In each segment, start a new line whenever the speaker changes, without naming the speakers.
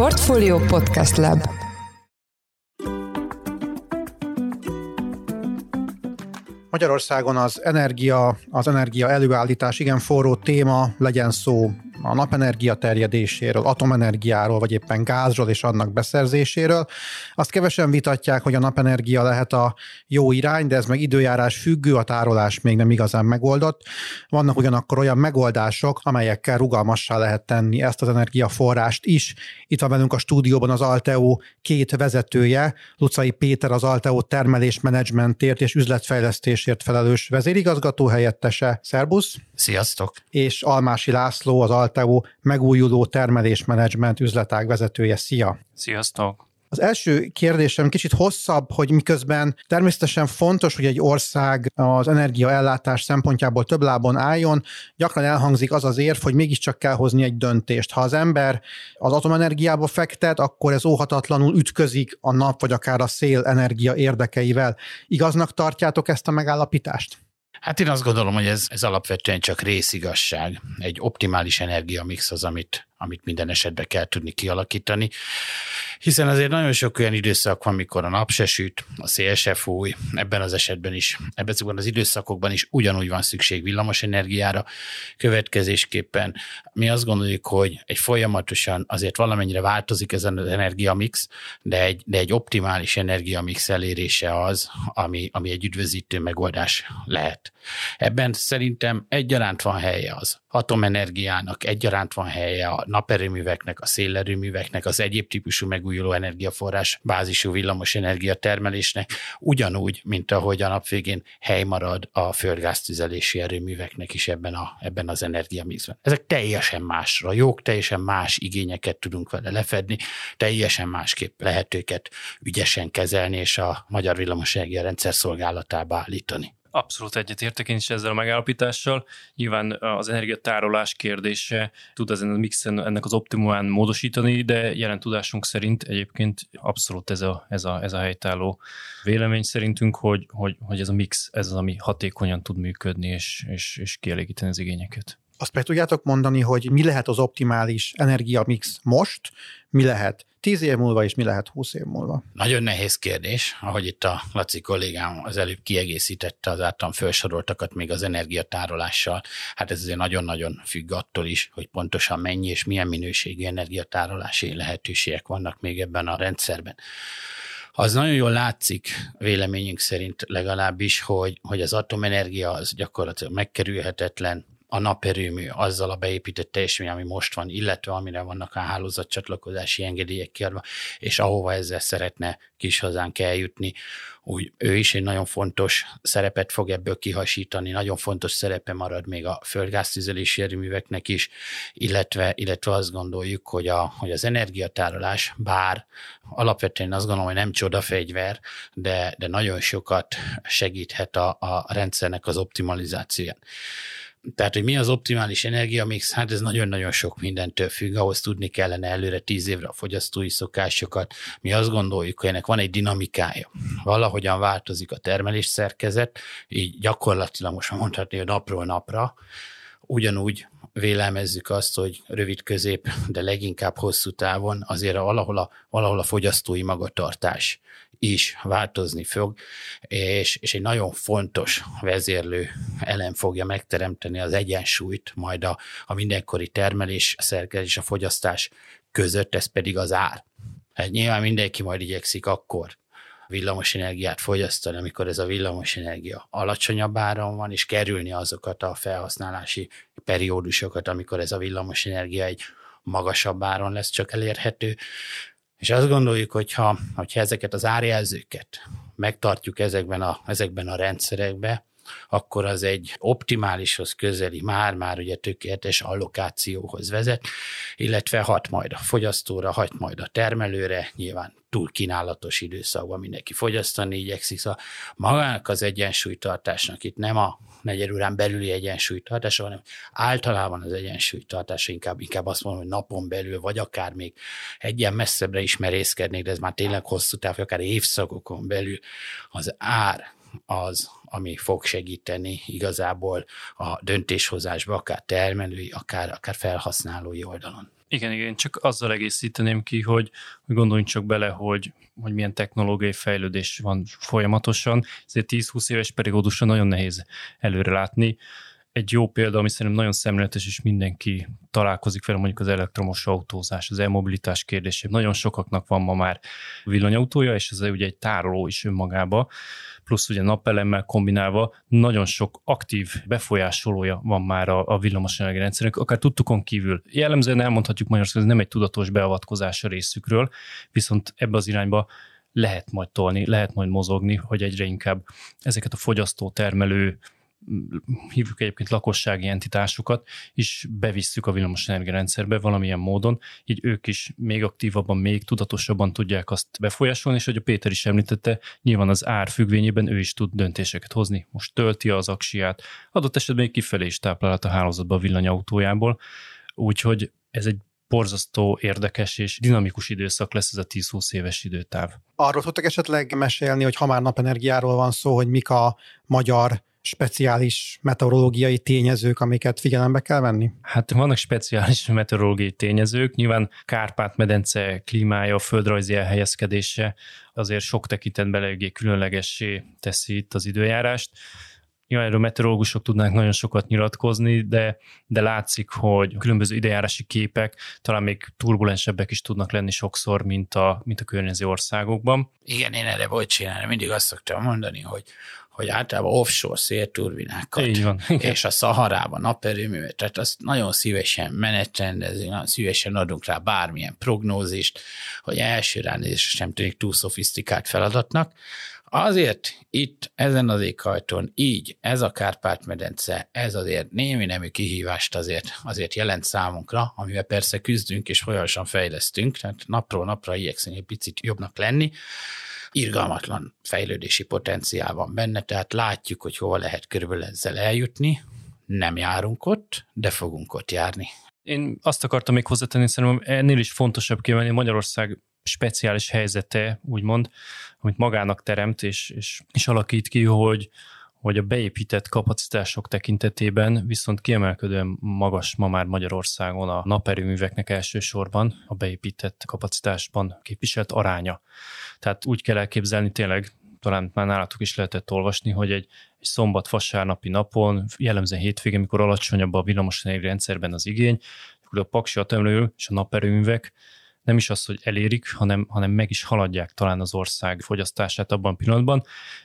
Portfolio Podcast Lab.
Magyarországon az energia, az energia előállítás igen forró téma, legyen szó a napenergia terjedéséről, atomenergiáról, vagy éppen gázról és annak beszerzéséről. Azt kevesen vitatják, hogy a napenergia lehet a jó irány, de ez meg időjárás függő, a tárolás még nem igazán megoldott. Vannak ugyanakkor olyan megoldások, amelyekkel rugalmassá lehet tenni ezt az energiaforrást is. Itt van velünk a stúdióban az Alteo két vezetője, Lucai Péter az Alteo termelésmenedzsmentért és üzletfejlesztésért felelős vezérigazgató helyettese. Szerbusz!
Sziasztok!
És Almási László az Alteo megújuló termelésmenedzsment üzletág vezetője. Szia!
Sziasztok!
Az első kérdésem kicsit hosszabb, hogy miközben természetesen fontos, hogy egy ország az energiaellátás szempontjából több lábon álljon, gyakran elhangzik az az érv, hogy mégiscsak kell hozni egy döntést. Ha az ember az atomenergiába fektet, akkor ez óhatatlanul ütközik a nap vagy akár a szél energia érdekeivel. Igaznak tartjátok ezt a megállapítást?
Hát én azt gondolom, hogy ez, ez alapvetően csak részigasság. Egy optimális energiamix az, amit amit minden esetben kell tudni kialakítani, hiszen azért nagyon sok olyan időszak van, mikor a nap se süt, a szél se fúj, ebben az esetben is, ebben az időszakokban is ugyanúgy van szükség villamos energiára. Következésképpen mi azt gondoljuk, hogy egy folyamatosan azért valamennyire változik ez az energiamix, de egy, de egy optimális energiamix elérése az, ami, ami egy üdvözítő megoldás lehet. Ebben szerintem egyaránt van helye az atomenergiának, egyaránt van helye a naperőműveknek, a szélerőműveknek, az egyéb típusú megújuló energiaforrás bázisú villamos termelésnek, ugyanúgy, mint ahogy a nap végén hely marad a földgáztüzelési erőműveknek is ebben, a, ebben az energiamixben. Ezek teljesen másra jók, teljesen más igényeket tudunk vele lefedni, teljesen másképp lehet őket ügyesen kezelni és a magyar villamos rendszer szolgálatába állítani.
Abszolút egyetértek én is ezzel a megállapítással. Nyilván az energiatárolás kérdése tud ezen a mixen ennek az optimumán módosítani, de jelen tudásunk szerint egyébként abszolút ez a, ez a, ez a helytálló vélemény szerintünk, hogy, hogy, hogy ez a mix, ez az, ami hatékonyan tud működni és, és, és kielégíteni az igényeket.
Azt meg tudjátok mondani, hogy mi lehet az optimális energiamix most, mi lehet 10 év múlva, és mi lehet 20 év múlva?
Nagyon nehéz kérdés, ahogy itt a Laci kollégám az előbb kiegészítette az általam felsoroltakat még az energiatárolással. Hát ez azért nagyon-nagyon függ attól is, hogy pontosan mennyi és milyen minőségű energiatárolási lehetőségek vannak még ebben a rendszerben az nagyon jól látszik, véleményünk szerint legalábbis, hogy, hogy az atomenergia az gyakorlatilag megkerülhetetlen, a naperőmű azzal a beépített teljesítmény, ami most van, illetve amire vannak a hálózatcsatlakozási engedélyek kiadva, és ahova ezzel szeretne kis hazánk eljutni, úgy ő is egy nagyon fontos szerepet fog ebből kihasítani, nagyon fontos szerepe marad még a földgáztüzelési erőműveknek is, illetve, illetve azt gondoljuk, hogy, a, hogy az energiatárolás, bár alapvetően azt gondolom, hogy nem csodafegyver, de, de nagyon sokat segíthet a, a rendszernek az optimalizációján. Tehát, hogy mi az optimális energiamix, hát ez nagyon-nagyon sok mindentől függ, ahhoz tudni kellene előre tíz évre a fogyasztói szokásokat. Mi azt gondoljuk, hogy ennek van egy dinamikája. Valahogyan változik a termelés szerkezet, így gyakorlatilag most mondhatni, hogy napról napra, ugyanúgy vélelmezzük azt, hogy rövid közép, de leginkább hosszú távon azért valahol a, valahol a fogyasztói magatartás is változni fog, és, és egy nagyon fontos vezérlő elem fogja megteremteni az egyensúlyt majd a, a mindenkori termelés, a szerkezés, a fogyasztás között, ez pedig az ár. Hát nyilván mindenki majd igyekszik akkor villamos energiát fogyasztani, amikor ez a villamos energia alacsonyabb áron van, és kerülni azokat a felhasználási periódusokat, amikor ez a villamos energia egy magasabb áron lesz csak elérhető. És azt gondoljuk, hogyha, hogyha ezeket az árjelzőket megtartjuk ezekben a, ezekben a rendszerekben, akkor az egy optimálishoz közeli, már-már ugye tökéletes allokációhoz vezet, illetve hat majd a fogyasztóra, hat majd a termelőre, nyilván túl kínálatos időszakban mindenki fogyasztani igyekszik, szóval magának az egyensúlytartásnak itt nem a negyedórán belüli egyensúlytartása, hanem általában az egyensúlytartása inkább, inkább azt mondom, hogy napon belül, vagy akár még egyen messzebbre is merészkednék, de ez már tényleg hosszú táv, akár évszakokon belül az ár az, ami fog segíteni igazából a döntéshozásba, akár termelői, akár, akár felhasználói oldalon.
Igen, igen, csak azzal egészíteném ki, hogy, hogy gondoljunk csak bele, hogy, hogy milyen technológiai fejlődés van folyamatosan, ezért 10-20 éves periódusan nagyon nehéz előre látni. Egy jó példa, ami szerintem nagyon szemléletes, és mindenki találkozik vele, mondjuk az elektromos autózás, az e-mobilitás kérdése. Nagyon sokaknak van ma már villanyautója, és ez ugye egy tároló is önmagába plusz ugye napelemmel kombinálva nagyon sok aktív befolyásolója van már a, a villamosenergia rendszernek, akár tudtukon kívül. Jellemzően elmondhatjuk Magyarországon, ez nem egy tudatos beavatkozás a részükről, viszont ebbe az irányba lehet majd tolni, lehet majd mozogni, hogy egyre inkább ezeket a fogyasztó termelő hívjuk egyébként lakossági entitásokat, is bevisszük a villamosenergia rendszerbe valamilyen módon, így ők is még aktívabban, még tudatosabban tudják azt befolyásolni, és hogy a Péter is említette, nyilván az ár függvényében ő is tud döntéseket hozni. Most tölti az aksiát, adott esetben még kifelé is táplálhat a hálózatba a villanyautójából, úgyhogy ez egy borzasztó érdekes és dinamikus időszak lesz ez a 10-20 éves időtáv.
Arról tudtak esetleg mesélni, hogy ha már napenergiáról van szó, hogy mik a magyar speciális meteorológiai tényezők, amiket figyelembe kell venni?
Hát vannak speciális meteorológiai tényezők, nyilván Kárpát-medence klímája, földrajzi elhelyezkedése azért sok tekintetben eléggé különlegessé teszi itt az időjárást. Nyilván erről meteorológusok tudnák nagyon sokat nyilatkozni, de, de látszik, hogy különböző időjárási képek talán még turbulensebbek is tudnak lenni sokszor, mint a, mint a környező országokban.
Igen, én erre volt csinálni, mindig azt szoktam mondani, hogy hogy általában offshore szélturbinákat,
Így van.
és a Szaharában naperőművet, tehát azt nagyon szívesen menetrendezünk, nagyon szívesen adunk rá bármilyen prognózist, hogy első ránézésre sem tűnik túl szofisztikált feladatnak. Azért itt ezen az éghajton így, ez a Kárpát-medence, ez azért némi nemű kihívást azért, azért jelent számunkra, amivel persze küzdünk és folyamatosan fejlesztünk, tehát napról napra igyekszünk egy picit jobbnak lenni, irgalmatlan fejlődési potenciál van benne, tehát látjuk, hogy hova lehet körülbelül ezzel eljutni. Nem járunk ott, de fogunk ott járni.
Én azt akartam még hozzátenni, szerintem ennél is fontosabb kiemelni Magyarország speciális helyzete, úgymond, amit magának teremt és, és, és alakít ki, hogy, hogy a beépített kapacitások tekintetében viszont kiemelkedően magas ma már Magyarországon a naperőműveknek elsősorban a beépített kapacitásban képviselt aránya. Tehát úgy kell elképzelni tényleg, talán már nálatok is lehetett olvasni, hogy egy, egy szombat-vasárnapi napon, jellemzően hétvégén, amikor alacsonyabb a villamosenergia rendszerben az igény, akkor a paksi atomlő és a naperőművek nem is az, hogy elérik, hanem, hanem meg is haladják talán az ország fogyasztását abban a pillanatban.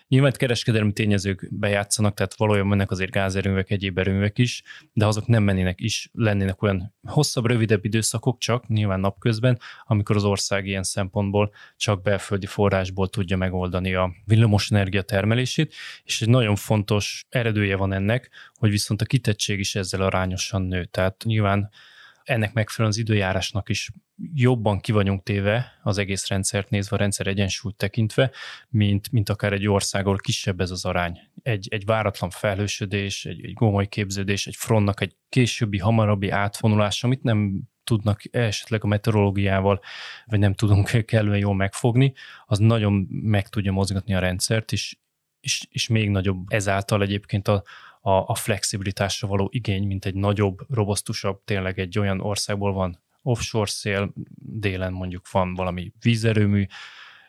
Nyilván kereskedelmi tényezők bejátszanak, tehát valójában mennek azért gázerőművek, egyéb erőművek is, de azok nem mennének is, lennének olyan hosszabb, rövidebb időszakok csak, nyilván napközben, amikor az ország ilyen szempontból csak belföldi forrásból tudja megoldani a villamosenergia termelését, és egy nagyon fontos eredője van ennek, hogy viszont a kitettség is ezzel arányosan nő. Tehát nyilván ennek megfelelően az időjárásnak is jobban ki vagyunk téve az egész rendszert nézve, a rendszer egyensúlyt tekintve, mint, mint akár egy ország, ahol kisebb ez az arány. Egy, egy váratlan felhősödés, egy, egy gomoly képződés, egy frontnak egy későbbi, hamarabbi átfonulás, amit nem tudnak esetleg a meteorológiával, vagy nem tudunk kellően jól megfogni, az nagyon meg tudja mozgatni a rendszert, és, és, és még nagyobb ezáltal egyébként a, a, a flexibilitásra való igény, mint egy nagyobb, robosztusabb, tényleg egy olyan országból van offshore szél, délen mondjuk van valami vízerőmű,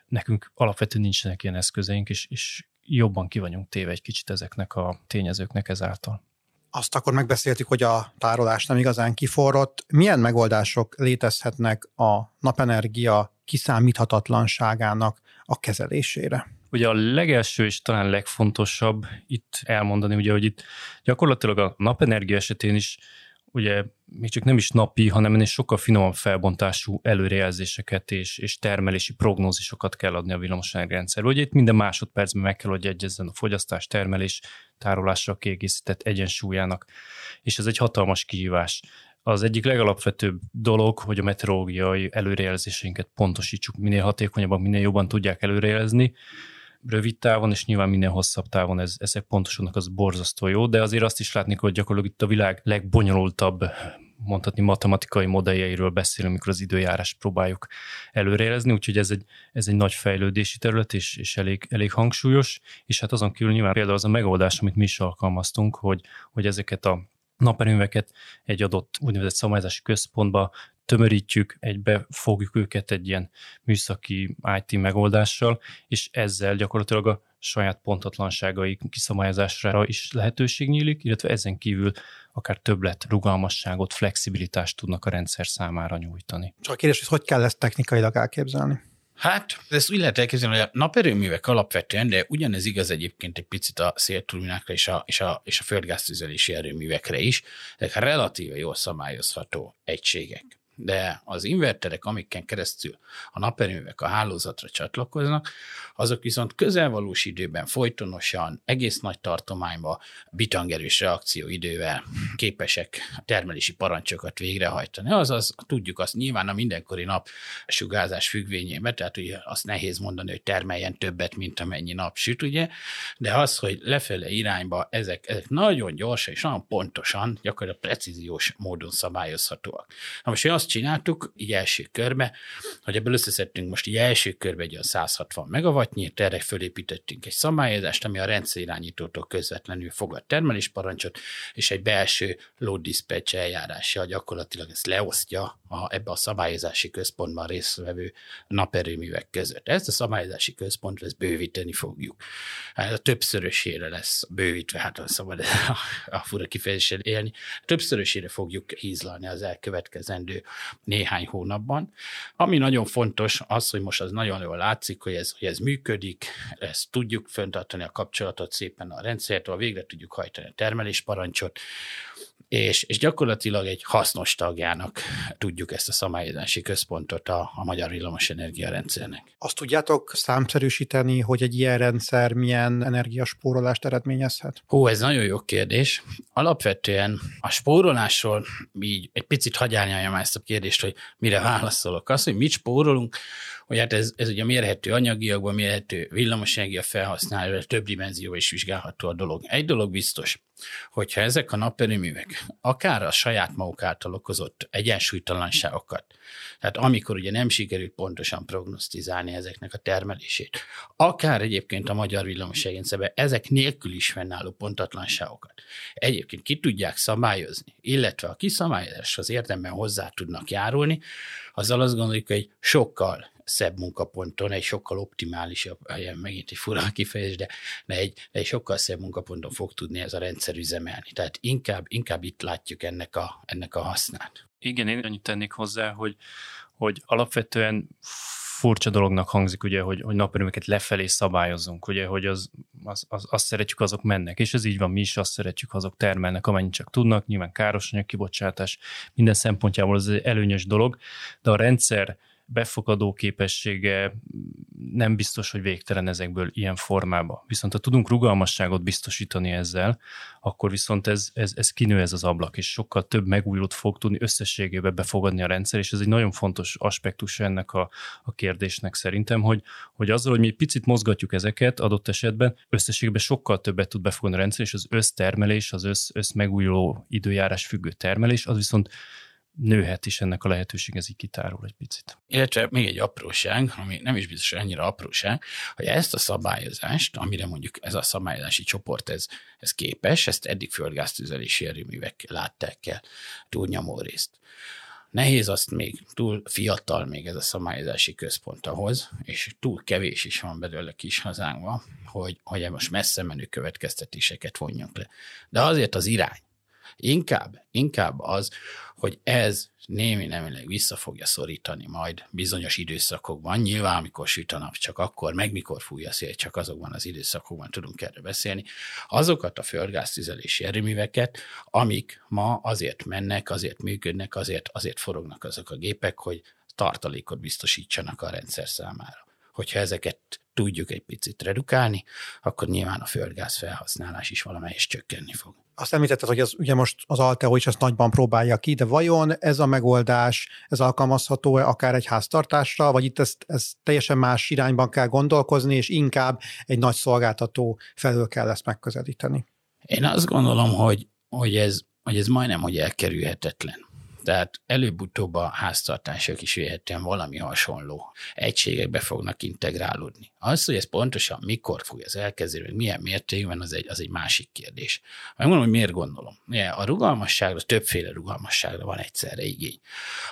nekünk alapvetően nincsenek ilyen eszközeink, és, és jobban ki vagyunk téve egy kicsit ezeknek a tényezőknek ezáltal.
Azt akkor megbeszéltük, hogy a tárolás nem igazán kiforrott. Milyen megoldások létezhetnek a napenergia kiszámíthatatlanságának a kezelésére?
Ugye a legelső és talán legfontosabb itt elmondani, ugye, hogy itt gyakorlatilag a napenergia esetén is ugye még csak nem is napi, hanem ennél sokkal finomabb felbontású előrejelzéseket és, és termelési prognózisokat kell adni a villamosenergrendszerbe. Ugye itt minden másodpercben meg kell, hogy egyezzen a fogyasztás, termelés, tárolásra kiegészített egyensúlyának, és ez egy hatalmas kihívás. Az egyik legalapvetőbb dolog, hogy a meteorológiai előrejelzéseinket pontosítsuk, minél hatékonyabban, minél jobban tudják előrejelezni, rövid távon, és nyilván minél hosszabb távon ez, ezek pontosanak az borzasztó jó, de azért azt is látni, hogy gyakorlatilag itt a világ legbonyolultabb mondhatni matematikai modelljeiről beszélünk, amikor az időjárás próbáljuk előrejelezni, úgyhogy ez egy, ez egy nagy fejlődési terület, és, és elég, elég hangsúlyos, és hát azon kívül nyilván például az a megoldás, amit mi is alkalmaztunk, hogy, hogy ezeket a naperőműveket egy adott úgynevezett szabályozási központba tömörítjük, egybe fogjuk őket egy ilyen műszaki IT megoldással, és ezzel gyakorlatilag a saját pontatlanságai kiszabályozására is lehetőség nyílik, illetve ezen kívül akár többlet, rugalmasságot, flexibilitást tudnak a rendszer számára nyújtani.
Csak a kérdés, hogy hogy kell ezt technikailag elképzelni?
Hát, ezt úgy lehet elképzelni, hogy a naperőművek alapvetően, de ugyanez igaz egyébként egy picit a szélturbinákra és a, és a, és a földgáztüzelési erőművekre is, ezek relatíve jól szabályozható egységek de az inverterek, amiken keresztül a naperőművek a hálózatra csatlakoznak, azok viszont közelvalós időben folytonosan, egész nagy tartományba, bitangerős reakcióidővel képesek termelési parancsokat végrehajtani. Azaz tudjuk azt nyilván a mindenkori nap sugárzás függvényében, tehát ugye azt nehéz mondani, hogy termeljen többet, mint amennyi nap süt, ugye, de az, hogy lefele irányba ezek, ezek nagyon gyorsan és nagyon pontosan, gyakorlatilag precíziós módon szabályozhatóak. Na most, azt azt csináltuk, így első körbe, hogy ebből összeszedtünk most így első körbe egy olyan 160 megawattnyit, erre fölépítettünk egy szabályozást, ami a rendszerirányítótól közvetlenül fogad termelésparancsot, és egy belső load dispatch eljárással gyakorlatilag ezt leosztja a, ebbe a szabályozási központban résztvevő naperőművek között. Ezt a szabályozási központot ezt bővíteni fogjuk. Hát a többszörösére lesz bővítve, hát szabad a, a fura kifejezéssel élni, többszörösére fogjuk hízlalni az elkövetkezendő néhány hónapban. Ami nagyon fontos, az, hogy most az nagyon jól látszik, hogy ez, hogy ez működik, ezt tudjuk föntartani a kapcsolatot szépen a rendszertől, végre tudjuk hajtani a termelésparancsot, és, és gyakorlatilag egy hasznos tagjának tudjuk ezt a szabályozási központot a, a magyar villamosenergia rendszernek.
Azt tudjátok számszerűsíteni, hogy egy ilyen rendszer milyen energiaspórolást eredményezhet?
Hú, ez nagyon jó kérdés. Alapvetően a spórolásról így egy picit hagyálnyalja ezt a kérdést, hogy mire válaszolok. Az, hogy mit spórolunk, hogy hát ez, ez ugye mérhető anyagiakban, mérhető villamosenergia felhasználóra, több dimenzióban is vizsgálható a dolog. Egy dolog biztos, hogyha ezek a naperőművek akár a saját maguk által okozott egyensúlytalanságokat, tehát amikor ugye nem sikerült pontosan prognosztizálni ezeknek a termelését, akár egyébként a magyar villamosrendszerben ezek nélkül is fennálló pontatlanságokat egyébként ki tudják szabályozni, illetve a kiszabályozáshoz érdemben hozzá tudnak járulni, azzal azt gondoljuk, hogy sokkal szebb munkaponton, egy sokkal optimálisabb, megint egy fura kifejezés, de, de egy, de egy sokkal szebb munkaponton fog tudni ez a rendszer üzemelni. Tehát inkább, inkább itt látjuk ennek a, ennek a hasznát.
Igen, én annyit tennék hozzá, hogy, hogy alapvetően furcsa dolognak hangzik, ugye, hogy, hogy naperőmeket lefelé szabályozunk, ugye, hogy az, az, az, azt szeretjük, azok mennek, és ez így van, mi is azt szeretjük, azok termelnek, amennyit csak tudnak, nyilván káros kibocsátás minden szempontjából az egy előnyös dolog, de a rendszer befogadó képessége nem biztos, hogy végtelen ezekből ilyen formába. Viszont ha tudunk rugalmasságot biztosítani ezzel, akkor viszont ez, ez, ez kinő ez az ablak, és sokkal több megújulót fog tudni összességében befogadni a rendszer, és ez egy nagyon fontos aspektus ennek a, a kérdésnek szerintem, hogy, hogy azzal, hogy mi picit mozgatjuk ezeket adott esetben, összességében sokkal többet tud befogadni a rendszer, és az össztermelés, az össz, össz megújuló időjárás függő termelés, az viszont nőhet is ennek a lehetőség, ez így kitárul egy picit.
Illetve még egy apróság, ami nem is biztos, annyira apróság, hogy ezt a szabályozást, amire mondjuk ez a szabályozási csoport ez, ez képes, ezt eddig földgáztüzelési erőművek látták el túlnyomó részt. Nehéz azt még, túl fiatal még ez a szabályozási központ ahhoz, és túl kevés is van belőle kis hazánkban, hogy, hogy most messze menő következtetéseket vonjunk le. De azért az irány, Inkább, inkább az, hogy ez némi nemileg vissza fogja szorítani majd bizonyos időszakokban. Nyilván, amikor süt a nap, csak akkor, meg mikor fúj a szél, csak azokban az időszakokban tudunk erről beszélni. Azokat a földgáztüzelési erőműveket, amik ma azért mennek, azért működnek, azért, azért forognak azok a gépek, hogy tartalékot biztosítsanak a rendszer számára. Hogyha ezeket tudjuk egy picit redukálni, akkor nyilván a földgáz felhasználás is valamelyest csökkenni fog.
Azt említetted, hogy az, ugye most az Alteo is ezt nagyban próbálja ki, de vajon ez a megoldás, ez alkalmazható-e akár egy háztartásra, vagy itt ezt, ezt teljesen más irányban kell gondolkozni, és inkább egy nagy szolgáltató felől kell ezt megközelíteni?
Én azt gondolom, hogy, hogy, ez, hogy ez majdnem, hogy elkerülhetetlen. Tehát előbb-utóbb a háztartások is véletlenül valami hasonló egységekbe fognak integrálódni. Az, hogy ez pontosan mikor fog ez elkezdeni, milyen mértékben, az egy, az egy másik kérdés. Megmondom, hogy miért gondolom. A rugalmasságra, többféle rugalmasságra van egyszerre igény.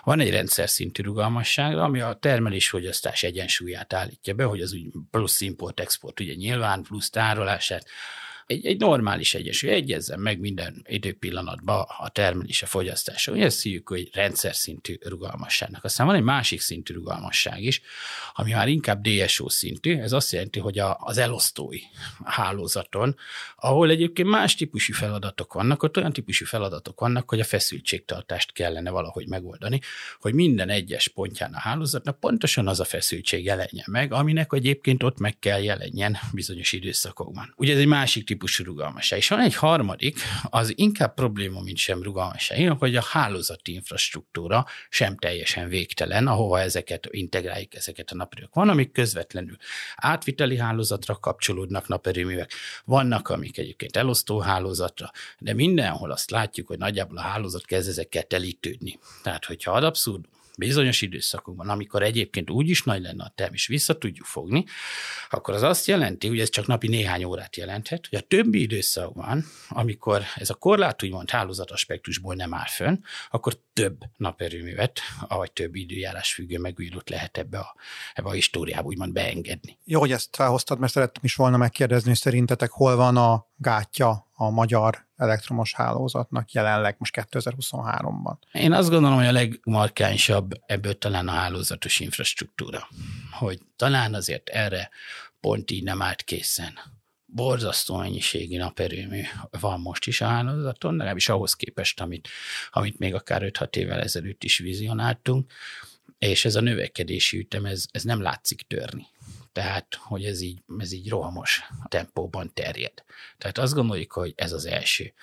Van egy rendszer szintű rugalmasságra, ami a termelés-fogyasztás egyensúlyát állítja be, hogy az úgy plusz import-export, ugye nyilván plusz tárolását, egy, egy normális egyesül, egyezzen meg minden időpillanatban a termelés, a fogyasztása. Ugye ezt hívjuk, hogy rendszer szintű rugalmasságnak. Aztán van egy másik szintű rugalmasság is, ami már inkább DSO szintű, ez azt jelenti, hogy a, az elosztói hálózaton, ahol egyébként más típusú feladatok vannak, ott olyan típusú feladatok vannak, hogy a feszültségtartást kellene valahogy megoldani, hogy minden egyes pontján a hálózatnak pontosan az a feszültség jelenjen meg, aminek egyébként ott meg kell jelenjen bizonyos időszakokban. Ugye ez egy másik típusú rugalmasság. És van egy harmadik, az inkább probléma, mint sem rugalmasság, hogy a hálózati infrastruktúra sem teljesen végtelen, ahova ezeket integráljuk, ezeket a naperők. Van, amik közvetlenül átviteli hálózatra kapcsolódnak naperőművek, vannak, amik egyébként elosztó hálózatra, de mindenhol azt látjuk, hogy nagyjából a hálózat kezd ezekkel telítődni. Tehát, hogyha ad abszurdum, bizonyos időszakokban, amikor egyébként úgy is nagy lenne a termés, vissza tudjuk fogni, akkor az azt jelenti, hogy ez csak napi néhány órát jelenthet, hogy a többi időszakban, amikor ez a korlát úgymond hálózat aspektusból nem áll fönn, akkor több naperőművet, vagy több időjárás függő megújulót lehet ebbe a, ebbe a históriába úgymond beengedni.
Jó, hogy ezt felhoztad, mert szerettem is volna megkérdezni, hogy szerintetek hol van a gátja a magyar elektromos hálózatnak jelenleg most 2023-ban?
Én azt gondolom, hogy a legmarkánsabb ebből talán a hálózatos infrastruktúra, hogy talán azért erre pont így nem állt készen. Borzasztó mennyiségű naperőmű van most is a hálózaton, legalábbis ahhoz képest, amit, amit még akár 5-6 évvel ezelőtt is vizionáltunk, és ez a növekedési ütem, ez, ez nem látszik törni tehát hogy ez így, ez így rohamos tempóban terjed. Tehát azt gondoljuk, hogy ez az első.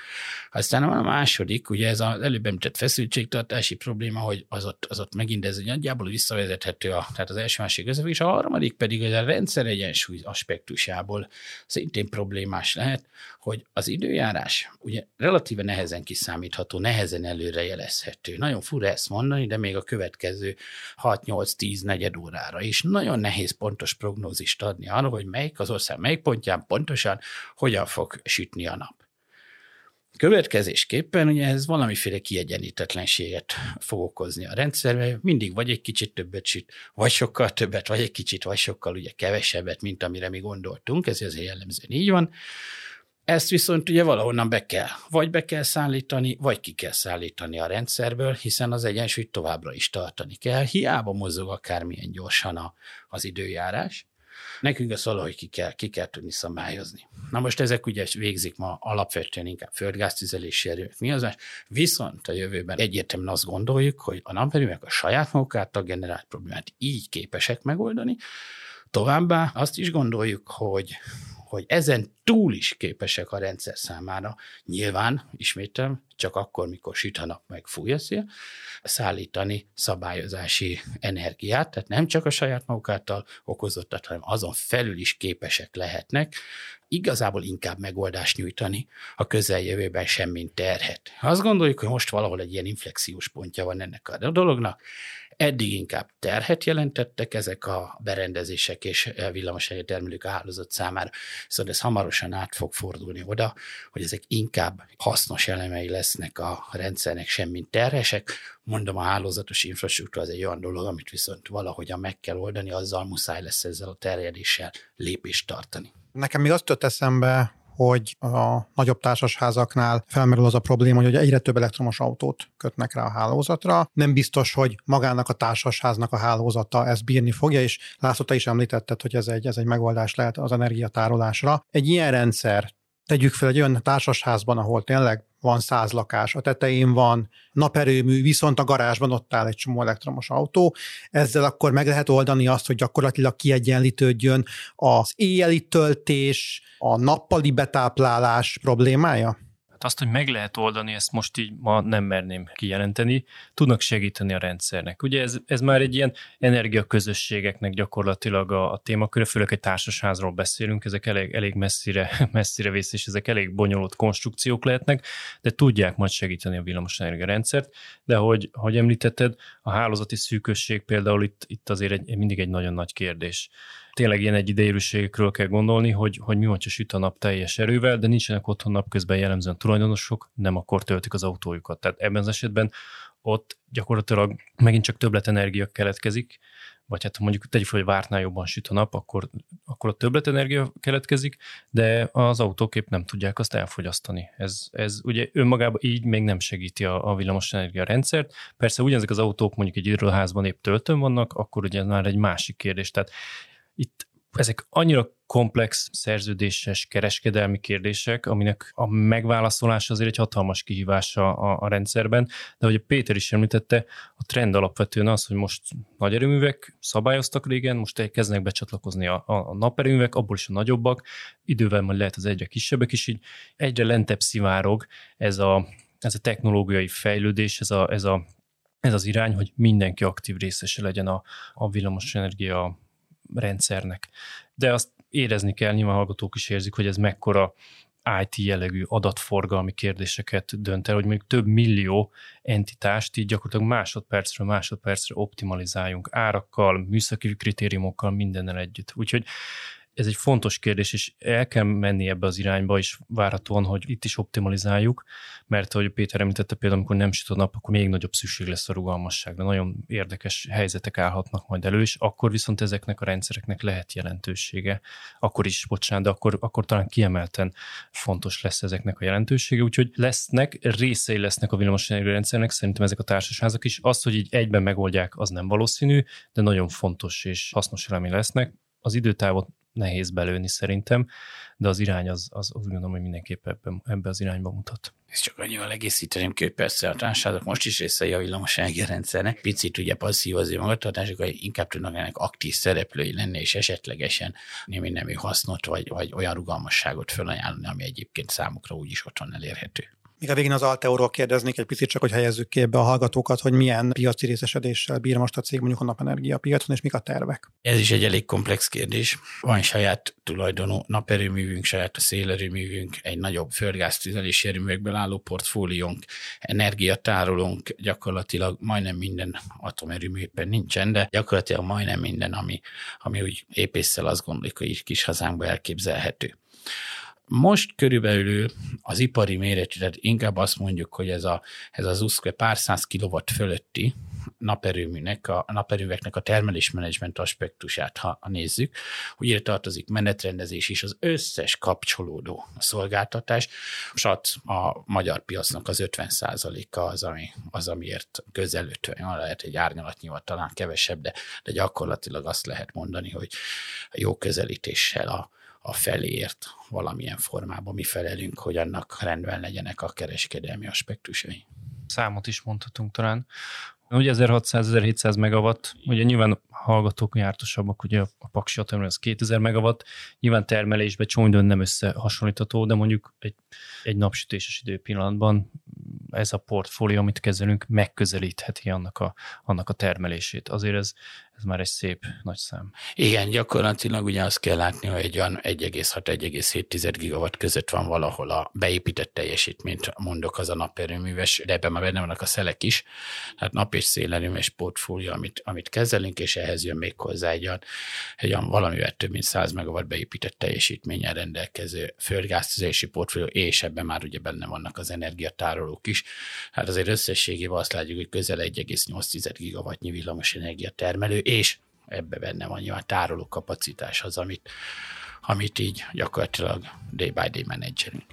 Aztán van a második, ugye ez az előbb említett feszültségtartási probléma, hogy az ott, az ott megint ez nagyjából visszavezethető, a, tehát az első másik és a harmadik pedig, hogy a rendszer egyensúly aspektusából szintén problémás lehet, hogy az időjárás ugye relatíve nehezen kiszámítható, nehezen előrejelezhető. Nagyon fura ezt mondani, de még a következő 6-8-10 negyed órára is nagyon nehéz pontos prognózist adni arra, hogy melyik az ország melyik pontján pontosan hogyan fog sütni a nap. Következésképpen ugye ez valamiféle kiegyenítetlenséget fog okozni a rendszerbe, mindig vagy egy kicsit többet süt, vagy sokkal többet, vagy egy kicsit, vagy sokkal ugye kevesebbet, mint amire mi gondoltunk, ez azért jellemzően így van. Ezt viszont ugye valahonnan be kell, vagy be kell szállítani, vagy ki kell szállítani a rendszerből, hiszen az egyensúlyt továbbra is tartani kell. Hiába mozog akármilyen gyorsan a, az időjárás. Nekünk ezt valahogy ki kell, ki kell tudni szabályozni. Na most ezek ugye végzik ma alapvetően inkább földgáztüzelési az Viszont a jövőben egyértelműen azt gondoljuk, hogy a naperőmek a saját maguk által generált problémát így képesek megoldani, Továbbá azt is gondoljuk, hogy hogy ezen túl is képesek a rendszer számára, nyilván, ismétem, csak akkor, mikor süt a nap, meg fúj a szél, szállítani szabályozási energiát, tehát nem csak a saját maguk által okozottat, hanem azon felül is képesek lehetnek igazából inkább megoldást nyújtani a közeljövőben semmint terhet. Azt gondoljuk, hogy most valahol egy ilyen inflexiós pontja van ennek a dolognak, Eddig inkább terhet jelentettek ezek a berendezések és villamosenergia termelők a hálózat számára, szóval ez hamarosan át fog fordulni oda, hogy ezek inkább hasznos elemei lesznek a rendszernek, semmint terhesek. Mondom, a hálózatos infrastruktúra az egy olyan dolog, amit viszont valahogyan meg kell oldani, azzal muszáj lesz ezzel a terjedéssel lépést tartani.
Nekem még azt tört eszembe, hogy a nagyobb társasházaknál felmerül az a probléma, hogy egyre több elektromos autót kötnek rá a hálózatra. Nem biztos, hogy magának a társasháznak a hálózata ezt bírni fogja, és László, te is említetted, hogy ez egy, ez egy megoldás lehet az energiatárolásra. Egy ilyen rendszer tegyük fel egy olyan társasházban, ahol tényleg van száz lakás, a tetején van naperőmű, viszont a garázsban ott áll egy csomó elektromos autó. Ezzel akkor meg lehet oldani azt, hogy gyakorlatilag kiegyenlítődjön az éjjeli töltés, a nappali betáplálás problémája?
Azt, hogy meg lehet oldani, ezt most így ma nem merném kijelenteni, tudnak segíteni a rendszernek. Ugye ez, ez már egy ilyen energiaközösségeknek gyakorlatilag a, a témaköre, főleg egy társasházról beszélünk, ezek elég, elég messzire, messzire vész, és ezek elég bonyolult konstrukciók lehetnek, de tudják majd segíteni a villamosenergia rendszert, de hogy, hogy említetted, a hálózati szűkösség például itt, itt azért egy, mindig egy nagyon nagy kérdés tényleg ilyen egy idejűségekről kell gondolni, hogy, hogy mi van, ha süt a nap teljes erővel, de nincsenek otthon napközben jellemzően tulajdonosok, nem akkor töltik az autójukat. Tehát ebben az esetben ott gyakorlatilag megint csak többletenergia keletkezik, vagy hát mondjuk tegyük fel, hogy vártnál jobban süt a nap, akkor, akkor a többletenergia keletkezik, de az autók épp nem tudják azt elfogyasztani. Ez, ez ugye önmagában így még nem segíti a, a villamosenergia rendszert. Persze ugyanezek az autók mondjuk egy irodaházban épp töltőn vannak, akkor ugye már egy másik kérdés. Tehát itt ezek annyira komplex szerződéses kereskedelmi kérdések, aminek a megválaszolása azért egy hatalmas kihívása a, a rendszerben, de ahogy a Péter is említette, a trend alapvetően az, hogy most nagy erőművek szabályoztak régen, most kezdenek becsatlakozni a, a naperőművek, abból is a nagyobbak, idővel majd lehet az egyre kisebbek, és így egyre lentebb szivárog ez a, ez a technológiai fejlődés, ez, a, ez, a, ez az irány, hogy mindenki aktív részese legyen a, a villamosenergia rendszernek. De azt érezni kell, nyilván hallgatók is érzik, hogy ez mekkora IT jellegű adatforgalmi kérdéseket dönt el, hogy mondjuk több millió entitást így gyakorlatilag másodpercről másodpercre optimalizáljunk árakkal, műszaki kritériumokkal, mindennel együtt. Úgyhogy ez egy fontos kérdés, és el kell menni ebbe az irányba is várhatóan, hogy itt is optimalizáljuk, mert ahogy Péter említette például, amikor nem süt a nap, akkor még nagyobb szükség lesz a rugalmasságra. Nagyon érdekes helyzetek állhatnak majd elő, és akkor viszont ezeknek a rendszereknek lehet jelentősége. Akkor is, bocsánat, de akkor, akkor talán kiemelten fontos lesz ezeknek a jelentősége, úgyhogy lesznek, részei lesznek a villamosenergia rendszernek, szerintem ezek a társasházak is. Az, hogy így egyben megoldják, az nem valószínű, de nagyon fontos és hasznos elemi lesznek. Az időtávot nehéz belőni szerintem, de az irány az, az, az gondolom, hogy mindenképp ebbe, ebbe az irányba mutat.
Ez csak annyival egészíteném ki, hogy persze a társadalmak most is részei a villamos rendszernek. Picit ugye passzív az magatartások, hogy inkább tudnak ennek aktív szereplői lenni, és esetlegesen némi nemű hasznot, vagy, vagy olyan rugalmasságot felajánlani, ami egyébként számukra úgyis otthon elérhető.
Még a végén az Alteóról kérdeznék egy picit, csak hogy helyezzük ebbe a hallgatókat, hogy milyen piaci részesedéssel bír most a cég mondjuk a napenergia piacon, és mik a tervek.
Ez is egy elég komplex kérdés. Van saját tulajdonú naperőművünk, saját szélerőművünk, egy nagyobb földgáztüzelési erőművekből álló portfóliónk, energiatárolónk, gyakorlatilag majdnem minden atomerőműben nincsen, de gyakorlatilag majdnem minden, ami, ami úgy épésszel azt gondoljuk, hogy kis hazánkban elképzelhető. Most körülbelül az ipari méretű, tehát inkább azt mondjuk, hogy ez, a, ez az USZKVE pár száz kilowatt fölötti naperőműnek, a, a naperőműveknek a termelésmenedzsment aspektusát, ha nézzük, hogy ide tartozik menetrendezés is, az összes kapcsolódó szolgáltatás, és a magyar piacnak az 50%-a az, ami, az amiért közel 50, lehet egy árnyalatnyival talán kevesebb, de, de gyakorlatilag azt lehet mondani, hogy jó közelítéssel a, a felért valamilyen formában mi felelünk, hogy annak rendben legyenek a kereskedelmi aspektusai.
Számot is mondhatunk talán. Ugye 1600-1700 megawatt, ugye nyilván hallgatók jártosabbak, ugye a Paksi atomerőmű az 2000 megawatt, nyilván termelésbe csonydön nem összehasonlítható, de mondjuk egy, egy napsütéses időpillanatban ez a portfólió, amit kezelünk, megközelítheti annak a, annak a termelését. Azért ez, ez már egy szép nagy szám.
Igen, gyakorlatilag ugye azt kell látni, hogy egy olyan 1,6-1,7 gigawatt között van valahol a beépített teljesítményt, mondok az a naperőműves, de ebben már benne vannak a szelek is, tehát nap és szélerőműves portfólió, amit, amit kezelünk, és ehhez jön még hozzá egy olyan, egy olyan valamivel több mint 100 megawatt beépített teljesítménnyel rendelkező földgáztüzési portfólió, és ebben már ugye benne vannak az energiatárolók is. Hát azért összességében azt látjuk, hogy közel 1,8 gigawattnyi villamos energia termelő, és ebbe benne van nyilván tároló kapacitás az, amit, amit így gyakorlatilag day by day menedzselünk.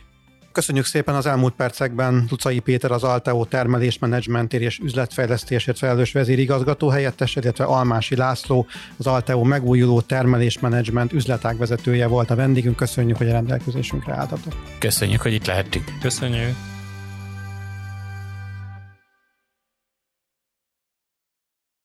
Köszönjük szépen az elmúlt percekben Lucai Péter az Alteo termelésmenedzsmentért és üzletfejlesztésért felelős vezérigazgató helyettes, illetve Almási László az Alteo megújuló termelésmenedzsment üzletágvezetője volt a vendégünk. Köszönjük, hogy a rendelkezésünkre álltatok.
Köszönjük, hogy itt lehettünk.
Köszönjük.